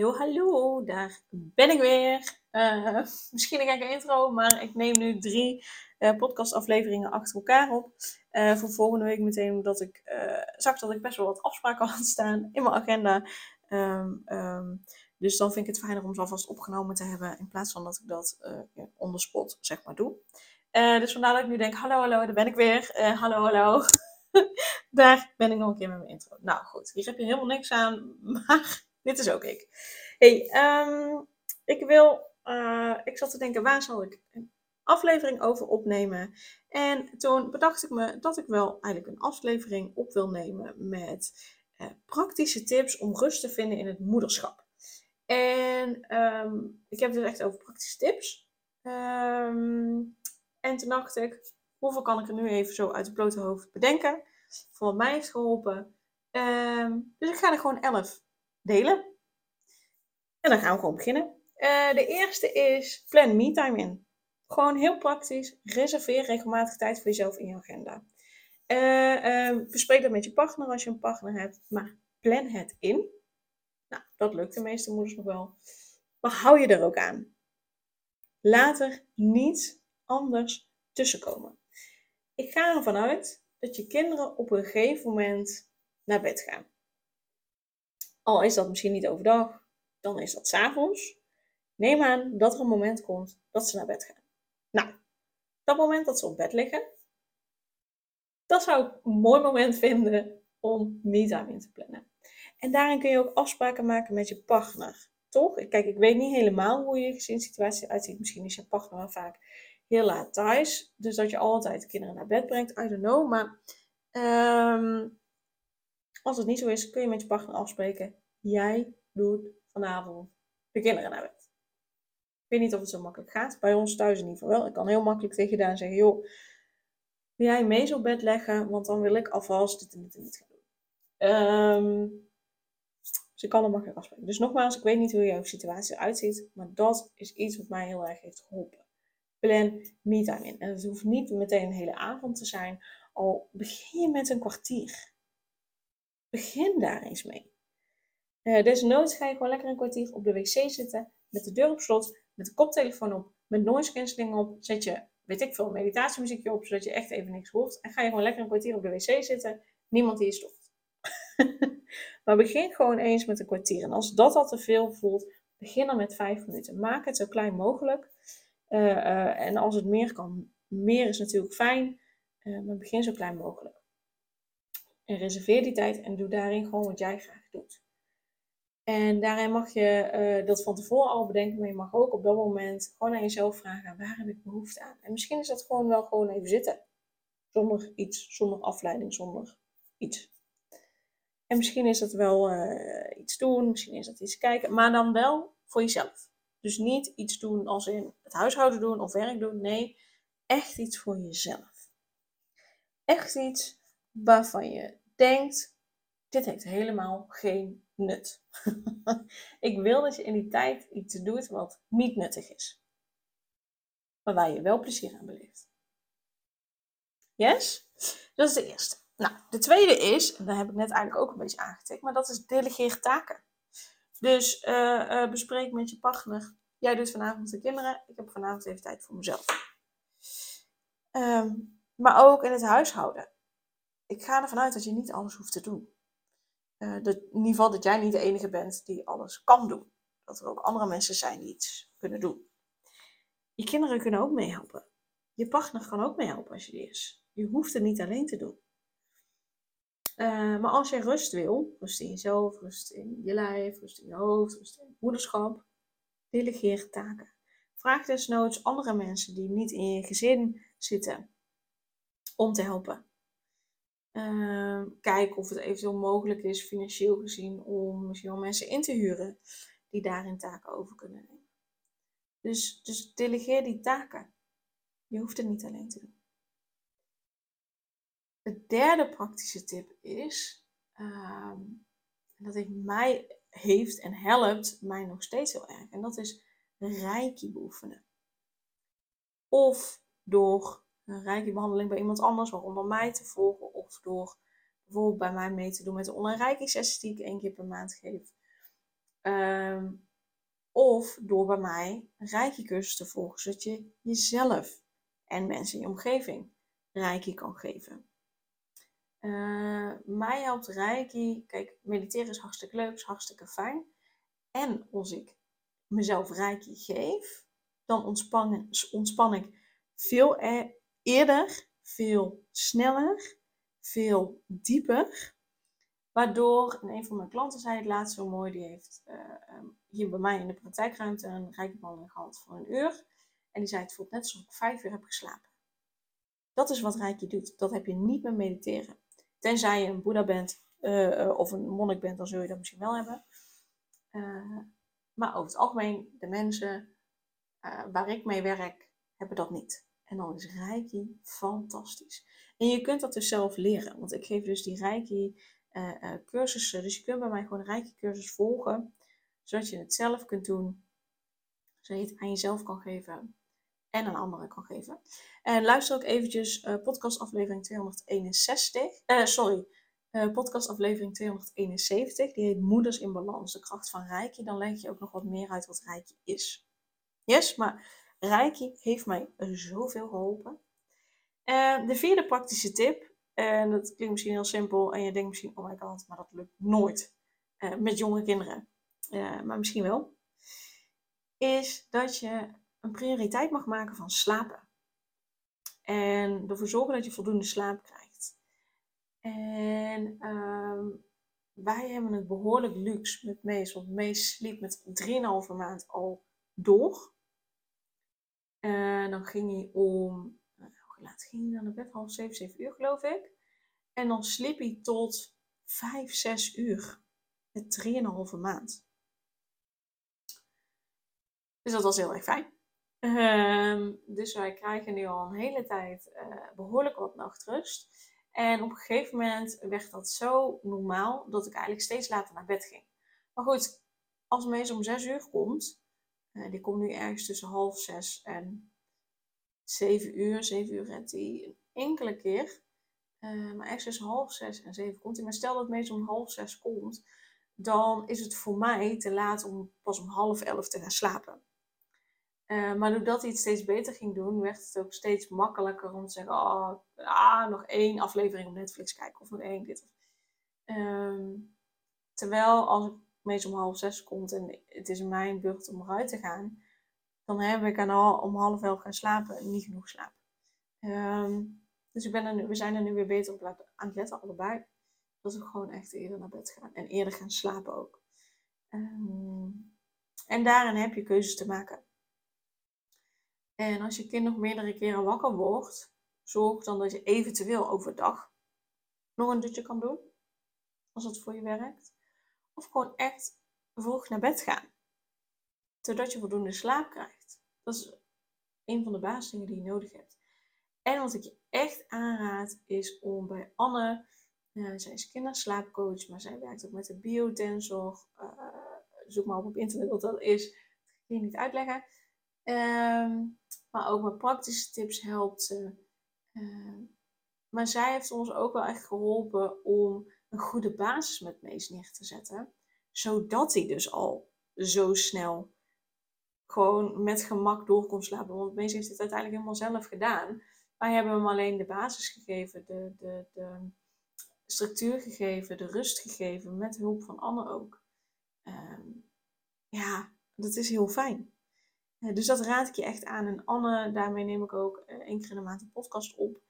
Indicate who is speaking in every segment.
Speaker 1: Hallo, hallo, daar ben ik weer. Uh, misschien een gekke intro, maar ik neem nu drie uh, podcastafleveringen achter elkaar op. Uh, voor volgende week meteen, omdat ik zag dat ik best wel wat afspraken had staan in mijn agenda. Um, um, dus dan vind ik het fijner om ze alvast opgenomen te hebben, in plaats van dat ik dat on the spot zeg maar doe. dus vandaar dat ik nu denk, hallo, hallo, daar ben ik weer. hallo, hallo. daar ben ik nog een keer met mijn intro. Nou goed, hier heb je helemaal niks aan, maar dit is ook ik. Hey, um, ik wil, uh, ik zat te denken, waar zal ik een aflevering over opnemen? En toen bedacht ik me dat ik wel eigenlijk een aflevering op wil nemen met uh, praktische tips om rust te vinden in het moederschap. En um, ik heb het dus echt over praktische tips. Um, en toen dacht ik, hoeveel kan ik er nu even zo uit het blote hoofd bedenken? Van wat mij heeft geholpen. dus ik ga er gewoon elf delen. En dan gaan we gewoon beginnen. Uh, de eerste is plan me-time in. Gewoon heel praktisch. Reserveer regelmatig tijd voor jezelf in je agenda. Uh, uh, bespreek dat met je partner als je een partner hebt. Maar plan het in. Nou, dat lukt de meeste moeders nog wel. Maar hou je er ook aan. Laat er niets anders tussenkomen. Ik ga ervan uit dat je kinderen op een gegeven moment naar bed gaan. Al is dat misschien niet overdag, dan is dat s'avonds. Neem aan dat er een moment komt dat ze naar bed gaan. Nou, dat moment dat ze op bed liggen, dat zou ik een mooi moment vinden om me-time in te plannen. En daarin kun je ook afspraken maken met je partner. Toch? Kijk, ik weet niet helemaal hoe je gezinssituatie eruit ziet. Misschien is je partner wel vaak heel laat thuis. Dus dat je altijd de kinderen naar bed brengt. I don't know. Maar um, als het niet zo is, kun je met je partner afspreken. Jij doet vanavond de kinderen naar bed. Ik weet niet of het zo makkelijk gaat. Bij ons thuis in ieder geval wel. Ik kan heel makkelijk tegen Daan zeggen, joh, wil jij mee op bed leggen? Want dan wil ik alvast dit en dit en dit gaan doen. Um, ik kan er makkelijk afspreken. Dus nogmaals, ik weet niet hoe jouw situatie eruit ziet. Maar dat is iets wat mij heel erg heeft geholpen. Plan me-time in. En het hoeft niet meteen een hele avond te zijn. Al begin je met een kwartier. Begin daar eens mee. Uh, desnoods ga je gewoon lekker een kwartier op de wc zitten, met de deur op slot, met de koptelefoon op, met noise cancelling op. Zet je, weet ik veel, meditatiemuziekje op, zodat je echt even niks hoort. En ga je gewoon lekker een kwartier op de wc zitten, niemand die je stopt. maar begin gewoon eens met een kwartier. En als dat al te veel voelt, begin dan met vijf minuten. Maak het zo klein mogelijk. Uh, uh, en als het meer kan, meer is natuurlijk fijn, maar begin zo klein mogelijk. En reserveer die tijd en doe daarin gewoon wat jij graag doet. En daarin mag je uh, dat van tevoren al bedenken, maar je mag ook op dat moment gewoon aan jezelf vragen, waar heb ik behoefte aan? En misschien is dat gewoon wel gewoon even zitten. Zonder iets, zonder afleiding, zonder iets. En misschien is dat wel uh, iets doen, misschien is dat iets kijken, maar dan wel voor jezelf. Dus niet iets doen als in het huishouden doen of werk doen. Nee, echt iets voor jezelf. Echt iets waarvan je denkt, dit heeft helemaal geen nut. ik wil dat je in die tijd iets doet wat niet nuttig is. Maar waar je wel plezier aan beleeft. Yes? Dat is de eerste. Nou, de tweede is, en daar heb ik net eigenlijk ook een beetje aangetikt, maar dat is delegeer taken. Dus uh, uh, bespreek met je partner. Jij doet vanavond de kinderen, ik heb vanavond even tijd voor mezelf. Um, maar ook in het huishouden. Ik ga ervan uit dat je niet alles hoeft te doen. Uh, in ieder geval dat jij niet de enige bent die alles kan doen. Dat er ook andere mensen zijn die iets kunnen doen. Je kinderen kunnen ook meehelpen. Je partner kan ook meehelpen als je die is. Je hoeft het niet alleen te doen. Uh, maar als je rust wil, rust in jezelf, rust in je lijf, rust in je hoofd, rust in moederschap, delegeer taken. Vraag desnoods andere mensen die niet in je gezin zitten om te helpen. Uh, kijken of het eventueel mogelijk is, financieel gezien, om misschien wel mensen in te huren die daarin taken over kunnen nemen. Dus, dus delegeer die taken. Je hoeft het niet alleen te doen. De derde praktische tip is, ehm, dat heeft mij heeft en helpt mij nog steeds heel erg, en dat is reiki beoefenen. Of door een reiki behandeling bij iemand anders, waaronder mij te volgen, of door bijvoorbeeld bij mij mee te doen met de online sessie die ik één keer per maand geef. Ehm, of door bij mij een cursus te volgen, zodat je jezelf en mensen in je omgeving reiki kan geven. Uh, mij helpt reiki, kijk, mediteren is hartstikke leuk, is hartstikke fijn. En als ik mezelf reiki geef, dan ontspan, ontspan ik veel e-, eerder, veel sneller, veel dieper. Waardoor, en een van mijn klanten zei het laatst zo mooi, die heeft uh, hier bij mij in de praktijkruimte een reiki-behandeling gehad van een uur. En die zei, het voelt net alsof ik vijf uur heb geslapen. Dat is wat reiki doet. Dat heb je niet met mediteren. Tenzij je een boeddha bent uh, of een monnik bent, dan zul je dat misschien wel hebben. Maar over het algemeen, de mensen waar ik mee werk, hebben dat niet. En dan is Reiki fantastisch. En je kunt dat dus zelf leren. Want ik geef dus die Reiki cursussen. Dus je kunt bij mij gewoon Reiki cursus volgen. Zodat je het zelf kunt doen. Zodat je het aan jezelf kan geven en aan anderen kan geven. En luister ook eventjes uh, podcast aflevering 261. Uh, sorry, uh, podcast aflevering 271. Die heet Moeders in Balans, de kracht van Reiki. Dan leg je ook nog wat meer uit wat Reiki is. Yes, maar Reiki heeft mij zoveel geholpen. de vierde praktische tip, en dat klinkt misschien heel simpel en je denkt misschien, oh my god, maar dat lukt nooit met jonge kinderen. maar misschien wel. Is dat je een prioriteit mag maken van slapen. En ervoor zorgen dat je voldoende slaap krijgt. En ehm, wij hebben het behoorlijk luxe met Mees. Want Mees sliep met 3,5 maand al door. En dan ging hij om, nou, hoe laat ging hij dan naar bed? Half 7, 7 uur geloof ik. En dan sliep hij tot 5, 6 uur. Met 3,5 maand. Dus dat was heel erg fijn. Um, dus wij krijgen nu al een hele tijd uh, behoorlijk wat nachtrust. En op een gegeven moment werd dat zo normaal dat ik eigenlijk steeds later naar bed ging. Maar goed, als Mees om zes uur komt, uh, die komt nu ergens tussen half zes en zeven uur. Zeven uur redt hij een enkele keer. Uh, maar ergens tussen half zes en zeven komt hij. Maar stel dat Mees om half zes komt, dan is het voor mij te laat om pas om half elf te gaan slapen. Uh, maar doordat hij het steeds beter ging doen, werd het ook steeds makkelijker om te zeggen: Oh, ah, nog één aflevering op Netflix kijken of nog één dit. Um, terwijl als ik meestal om half zes komt en het is mijn beurt om eruit te gaan, dan heb ik aan al, om half elf gaan slapen en niet genoeg slaap. Um, dus ik ben er nu, we zijn er nu weer beter op aan het letten, allebei. Dat we gewoon echt eerder naar bed gaan en eerder gaan slapen ook. Um, en daarin heb je keuzes te maken. En als je kind nog meerdere keren wakker wordt, zorg dan dat je eventueel overdag nog een dutje kan doen. Als dat voor je werkt. Of gewoon echt vroeg naar bed gaan. Zodat je voldoende slaap krijgt. Dat is een van de basisdingen die je nodig hebt. En wat ik je echt aanraad is om bij Anne, uh, zij is kinderslaapcoach, maar zij werkt ook met de biotensor. Uh, zoek maar op op internet wat dat is. Dat ga ik je niet uitleggen. Ehm, maar ook met praktische tips helpt ze. Ehm, maar zij heeft ons ook wel echt geholpen om een goede basis met Mees neer te zetten. Zodat hij dus al zo snel gewoon met gemak door kon slapen. Want Mees heeft het uiteindelijk helemaal zelf gedaan. Wij hebben hem alleen de basis gegeven, de, de, de structuur gegeven, de rust gegeven, met hulp van Anne ook. Ehm, ja, dat is heel fijn. Eh, dus dat raad ik je echt aan. En Anne, daarmee neem ik ook uh, één keer in de maand een podcast op.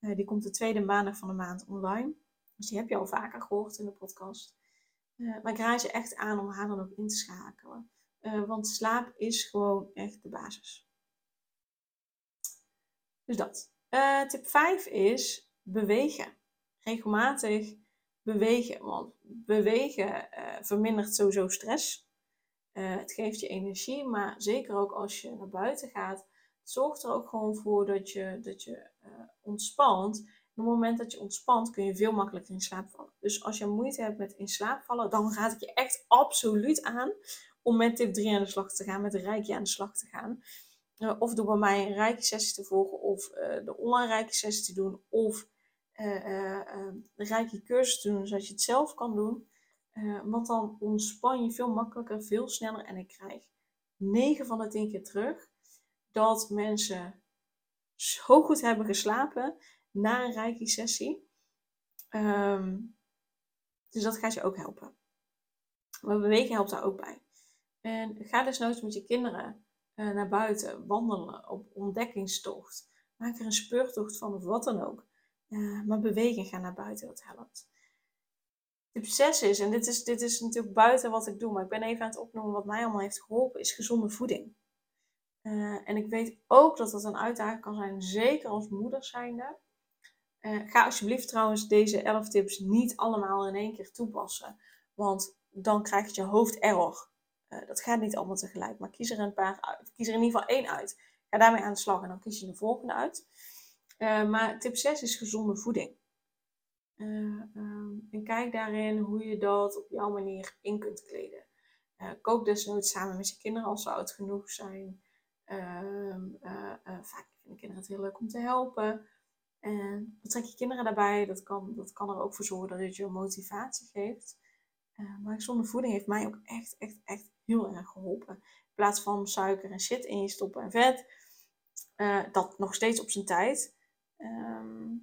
Speaker 1: Uh, die komt de tweede maandag van de maand online. Dus die heb je al vaker gehoord in de podcast. maar ik raad je echt aan om haar dan ook in te schakelen. Want slaap is gewoon echt de basis. Dus dat. tip 5 is bewegen. Regelmatig bewegen. Want bewegen vermindert sowieso stress. Het geeft je energie, maar zeker ook als je naar buiten gaat, zorgt er ook gewoon voor dat je, dat je ontspant. op het moment dat je ontspant, kun je veel makkelijker in slaap vallen. Dus als je moeite hebt met in slaap vallen, dan raad ik je echt absoluut aan om met tip 3 aan de slag te gaan, met rijkje aan de slag te gaan. Uh, of door bij mij een rijke sessie te volgen, of de online rijke sessie te doen, of de rijke cursus te doen, zodat je het zelf kan doen. want dan ontspan je veel makkelijker, veel sneller. En ik krijg 9 van de 10 keer terug dat mensen zo goed hebben geslapen na een reiki-sessie. Ehm, dus dat gaat je ook helpen. Maar bewegen helpt daar ook bij. En ga dus nooit met je kinderen uh, naar buiten, wandelen op ontdekkingstocht. Maak er een speurtocht van of wat dan ook. Uh, maar bewegen, ga naar buiten, dat helpt. Tip 6 is, en dit is, dit is natuurlijk buiten wat ik doe, maar ik ben even aan het opnoemen wat mij allemaal heeft geholpen, is gezonde voeding. Uh, en ik weet ook dat dat een uitdaging kan zijn, zeker als moeder zijnde. Ga alsjeblieft trouwens deze 11 tips niet allemaal in één keer toepassen. Want dan krijgt je hoofd error. Uh, dat gaat niet allemaal tegelijk. Maar kies er een paar uit. Kies er in ieder geval één uit. Ga daarmee aan de slag en dan kies je de volgende uit. maar tip 6 is gezonde voeding. Um, en kijk daarin hoe je dat op jouw manier in kunt kleden. kook desnoods samen met je kinderen als ze oud genoeg zijn. Ehm, eh, eh, vaak vinden kinderen het heel leuk om te helpen. En betrek je kinderen daarbij. Dat kan, dat kan er ook voor zorgen dat het je motivatie geeft. Maar gezonde voeding heeft mij ook echt, echt, echt heel erg geholpen. In plaats van suiker en shit in je stoppen en vet. dat nog steeds op zijn tijd. Ehm,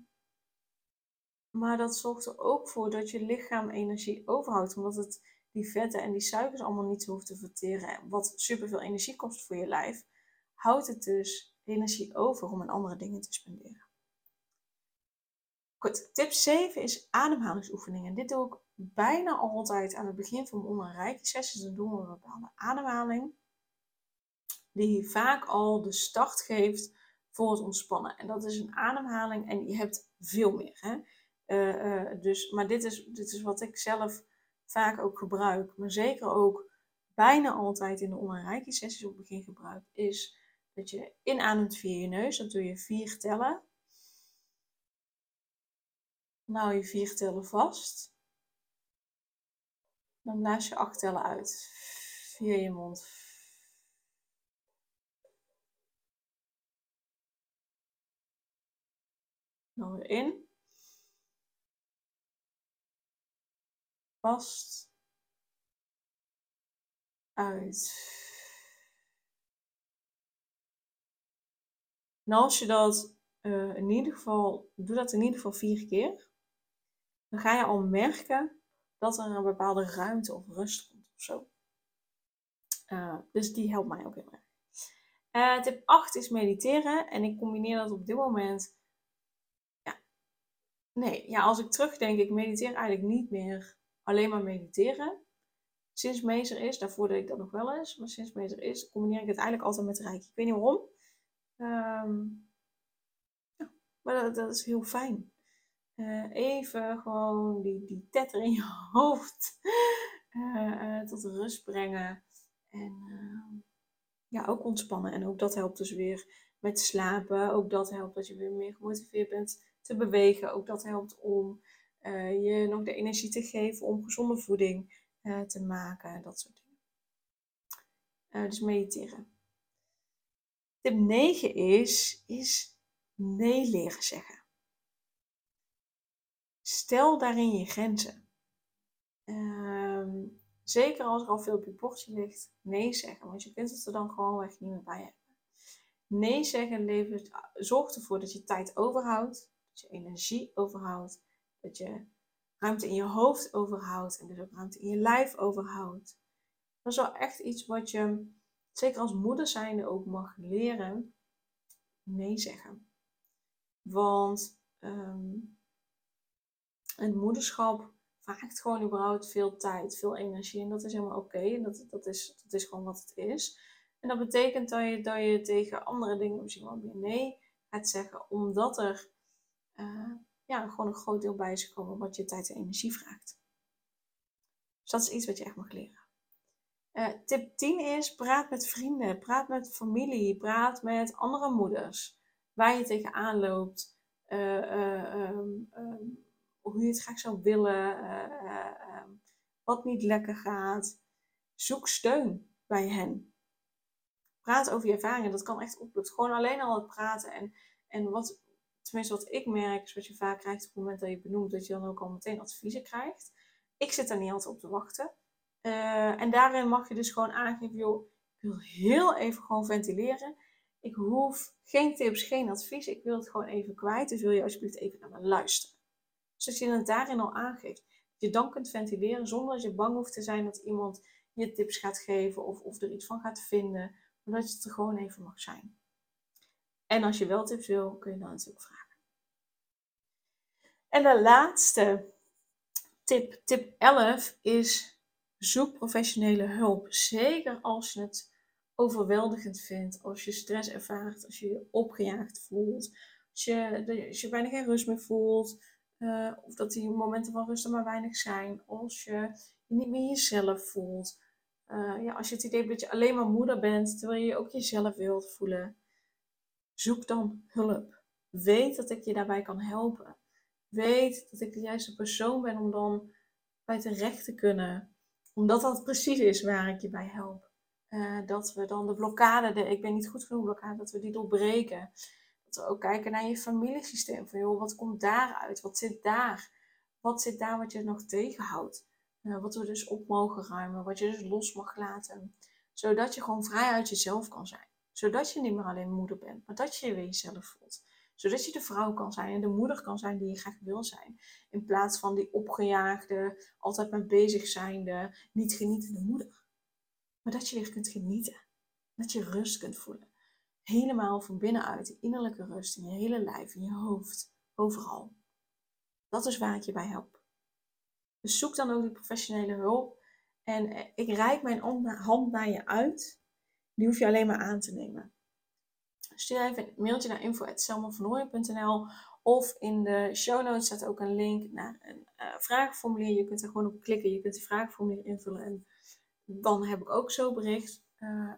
Speaker 1: maar dat zorgt er ook voor dat je lichaam energie overhoudt. Omdat het die vetten en die suikers allemaal niet hoeft te verteren. Wat superveel energie kost voor je lijf houdt het dus energie over om aan andere dingen te spenderen. Goed, tip 7 is ademhalingsoefeningen. Dit doe ik bijna altijd aan het begin van mijn onderrijke sessies. Dan doen we een bepaalde ademhaling. Die vaak al de start geeft voor het ontspannen. En dat is een ademhaling en je hebt veel meer. Hè? Uh, uh, dus, maar dit is, dit is wat ik zelf vaak ook gebruik. Maar zeker ook bijna altijd in de online sessies op het begin gebruik. Is dat je inademt via je neus. Dat doe je vier tellen. Dan hou je vier tellen vast. Dan blaas je acht tellen uit via je mond. Dan weer in. Vast. Uit. En als je dat uh, in ieder geval, doe dat in ieder geval vier keer, dan ga je al merken dat er een bepaalde ruimte of rust komt of zo. Uh, dus die helpt mij ook heel erg. Uh, tip 8 is mediteren. En ik combineer dat op dit moment. Ja. Nee, ja, als ik terugdenk, ik mediteer eigenlijk niet meer alleen maar mediteren. Sinds Meester is, daarvoor deed ik dat nog wel eens, maar sinds Meester is, combineer ik het eigenlijk altijd met Rijk. Ik weet niet waarom. Um, ja, maar dat, is heel fijn. Uh, even gewoon die, die tetter in je hoofd uh, uh, tot rust brengen. En ja, ook ontspannen. En ook dat helpt dus weer met slapen. Ook dat helpt dat je weer meer gemotiveerd bent te bewegen. Ook dat helpt om je nog de energie te geven om gezonde voeding te maken. Dat soort dingen. dus mediteren. Tip 9 is, is nee leren zeggen. Stel daarin je grenzen. Um, zeker als er al veel op je bordje ligt, nee zeggen. Want je kunt het er dan gewoon echt niet meer bij hebben. Nee zeggen levert, zorgt ervoor dat je tijd overhoudt, dat je energie overhoudt, dat je ruimte in je hoofd overhoudt en dus ook ruimte in je lijf overhoudt. Dat is wel echt iets wat je zeker als moeder zijnde ook mag leren nee zeggen. Want um, het moederschap vraagt gewoon überhaupt veel tijd, veel energie. En dat is helemaal oké. En dat, dat, is, dat is gewoon wat het is. En dat betekent dat je, dat je tegen andere dingen misschien wel meer nee gaat zeggen. Omdat er uh, ja, gewoon een groot deel bij is gekomen wat je tijd en energie vraagt. Dus dat is iets wat je echt mag leren. Uh, tip 10 is: praat met vrienden, praat met familie, praat met andere moeders. Waar je tegenaan loopt, uh, hoe je het graag zou willen, ehm, wat niet lekker gaat. Zoek steun bij hen. Praat over je ervaringen, dat kan echt opluchten. Gewoon alleen al het praten en, en wat, tenminste wat ik merk, is wat je vaak krijgt op het moment dat je benoemt, dat je dan ook al meteen adviezen krijgt. Ik zit daar niet altijd op te wachten. Uh, en daarin mag je dus gewoon aangeven, joh, ik wil heel even gewoon ventileren. Ik hoef geen tips, geen advies. Ik wil het gewoon even kwijt. Dus wil je alsjeblieft even naar me luisteren. Dus als je het daarin al aangeeft, dat je dan kunt ventileren zonder dat je bang hoeft te zijn dat iemand je tips gaat geven of, of er iets van gaat vinden. Maar dat je het er gewoon even mag zijn. En als je wel tips wil, kun je dan natuurlijk vragen. En de laatste tip, tip 11, is zoek professionele hulp. Zeker als je het overweldigend vindt, als je stress ervaart, als je je opgejaagd voelt, als je, als je bijna geen rust meer voelt, uh, of dat die momenten van rust er maar weinig zijn, als je je niet meer jezelf voelt. Uh, ja, als je het idee hebt dat je alleen maar moeder bent, terwijl je ook jezelf wilt voelen, zoek dan hulp. Weet dat ik je daarbij kan helpen. Weet dat ik de juiste persoon ben om dan bij terecht te kunnen. Omdat dat precies is waar ik je bij help. Uh, dat we dan de blokkade, de ik ben niet goed genoeg blokkade, dat we die doorbreken. Ook kijken naar je familiesysteem. Van joh, wat komt daaruit? Wat zit daar? Wat zit daar wat je nog tegenhoudt? Uh, wat we dus op mogen ruimen, wat je dus los mag laten. Zodat je gewoon vrij uit jezelf kan zijn. Zodat je niet meer alleen moeder bent, maar dat je je weer jezelf voelt. Zodat je de vrouw kan zijn en de moeder kan zijn die je graag wil zijn. In plaats van die opgejaagde, altijd maar bezig zijnde, niet genietende moeder. Maar dat je weer kunt genieten. Dat je rust kunt voelen. Helemaal van binnenuit, innerlijke rust in je hele lijf, in je hoofd, overal. Dat is waar ik je bij help. Dus zoek dan ook die professionele hulp. En eh, ik reik mijn hand naar je uit. Die hoef je alleen maar aan te nemen. Stuur even een mailtje naar info.selmavernooien.nl of in de show notes staat ook een link naar een uh, vragenformulier. Je kunt er gewoon op klikken. Je kunt die vragenformulier invullen en dan heb ik ook zo bericht. Uh,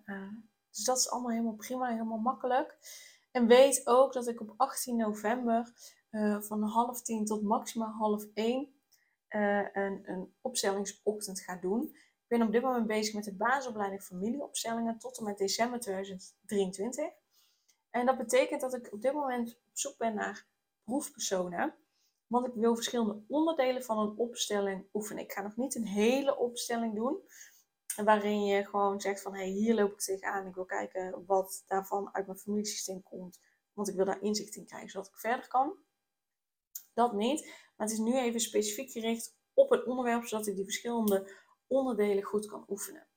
Speaker 1: dus dat is allemaal helemaal prima, helemaal makkelijk. En weet ook dat ik op 18 november uh, van half tien tot maximaal half één een, een opstellingsochtend ga doen. Ik ben op dit moment bezig met de basisopleiding familieopstellingen tot en met december 2023. En dat betekent dat ik op dit moment op zoek ben naar proefpersonen. Want ik wil verschillende onderdelen van een opstelling oefenen. Ik ga nog niet een hele opstelling doen. Waarin je gewoon zegt van, hé, hey, hier loop ik tegenaan. Ik wil kijken wat daarvan uit mijn familiesysteem komt. Want ik wil daar inzicht in krijgen, zodat ik verder kan. Dat niet. Maar het is nu even specifiek gericht op het onderwerp, zodat ik die verschillende onderdelen goed kan oefenen.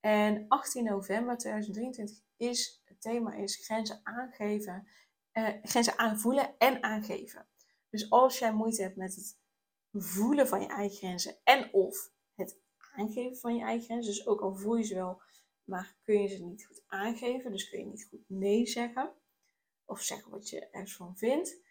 Speaker 1: En 18 november 2023 is, het thema is grenzen aangeven, eh, grenzen aanvoelen en aangeven. Dus als jij moeite hebt met het voelen van je eigen grenzen en of aangeven van je eigen grenzen. Dus ook al voel je ze wel, maar kun je ze niet goed aangeven. Dus kun je niet goed nee zeggen. Of zeggen wat je ergens van vindt.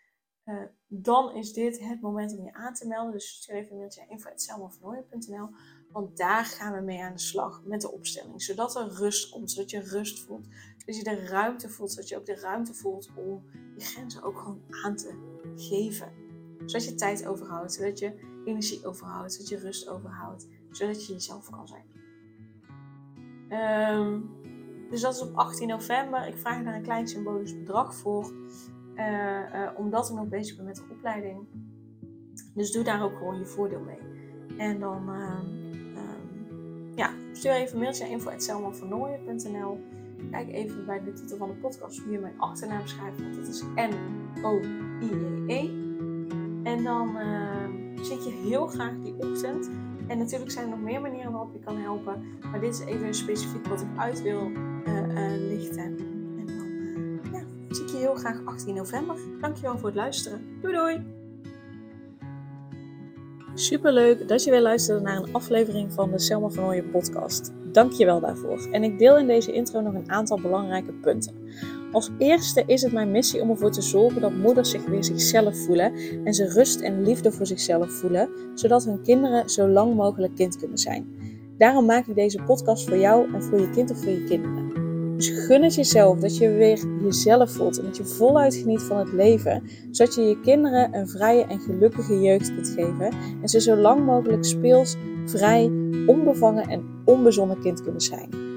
Speaker 1: Uh, dan is dit het moment om je aan te melden. Dus stuur even een mailtje naar info.selmavernooien.nl Want daar gaan we mee aan de slag met de opstelling. Zodat er rust komt, zodat je rust voelt. Zodat je de ruimte voelt, zodat je ook de ruimte voelt om je grenzen ook gewoon aan te geven. Zodat je tijd overhoudt, zodat je energie overhoudt, zodat je rust overhoudt zodat je jezelf kan zijn. Um, dus dat is op 18 november. Ik vraag daar een klein symbolisch bedrag voor, uh, uh, omdat ik nog bezig ben met de opleiding. Dus doe daar ook gewoon je voordeel mee. En dan uh, ja, stuur even een mailtje info.selmavernooien.nl Kijk even bij de titel van de podcast hoe mijn achternaam schrijft, want dat is N-O-I-E-E. En dan ehm, zit je heel graag die ochtend en natuurlijk zijn er nog meer manieren waarop je kan helpen. Maar dit is even specifiek wat ik uit wil uh, uh, lichten. En dan ja, zie ik je heel graag 18 november. Dankjewel voor het luisteren. Doei doei! Superleuk dat je weer luisterde naar een aflevering van de Selma van Ooyen podcast. Dankjewel daarvoor. En ik deel in deze intro nog een aantal belangrijke punten. Als eerste is het mijn missie om ervoor te zorgen dat moeders zich weer zichzelf voelen en ze rust en liefde voor zichzelf voelen, zodat hun kinderen zo lang mogelijk kind kunnen zijn. Daarom maak ik deze podcast voor jou en voor je kind of voor je kinderen. Dus gun het jezelf dat je weer jezelf voelt en dat je voluit geniet van het leven, zodat je je kinderen een vrije en gelukkige jeugd kunt geven en ze zo lang mogelijk speels, vrij, onbevangen en onbezonnen kind kunnen zijn.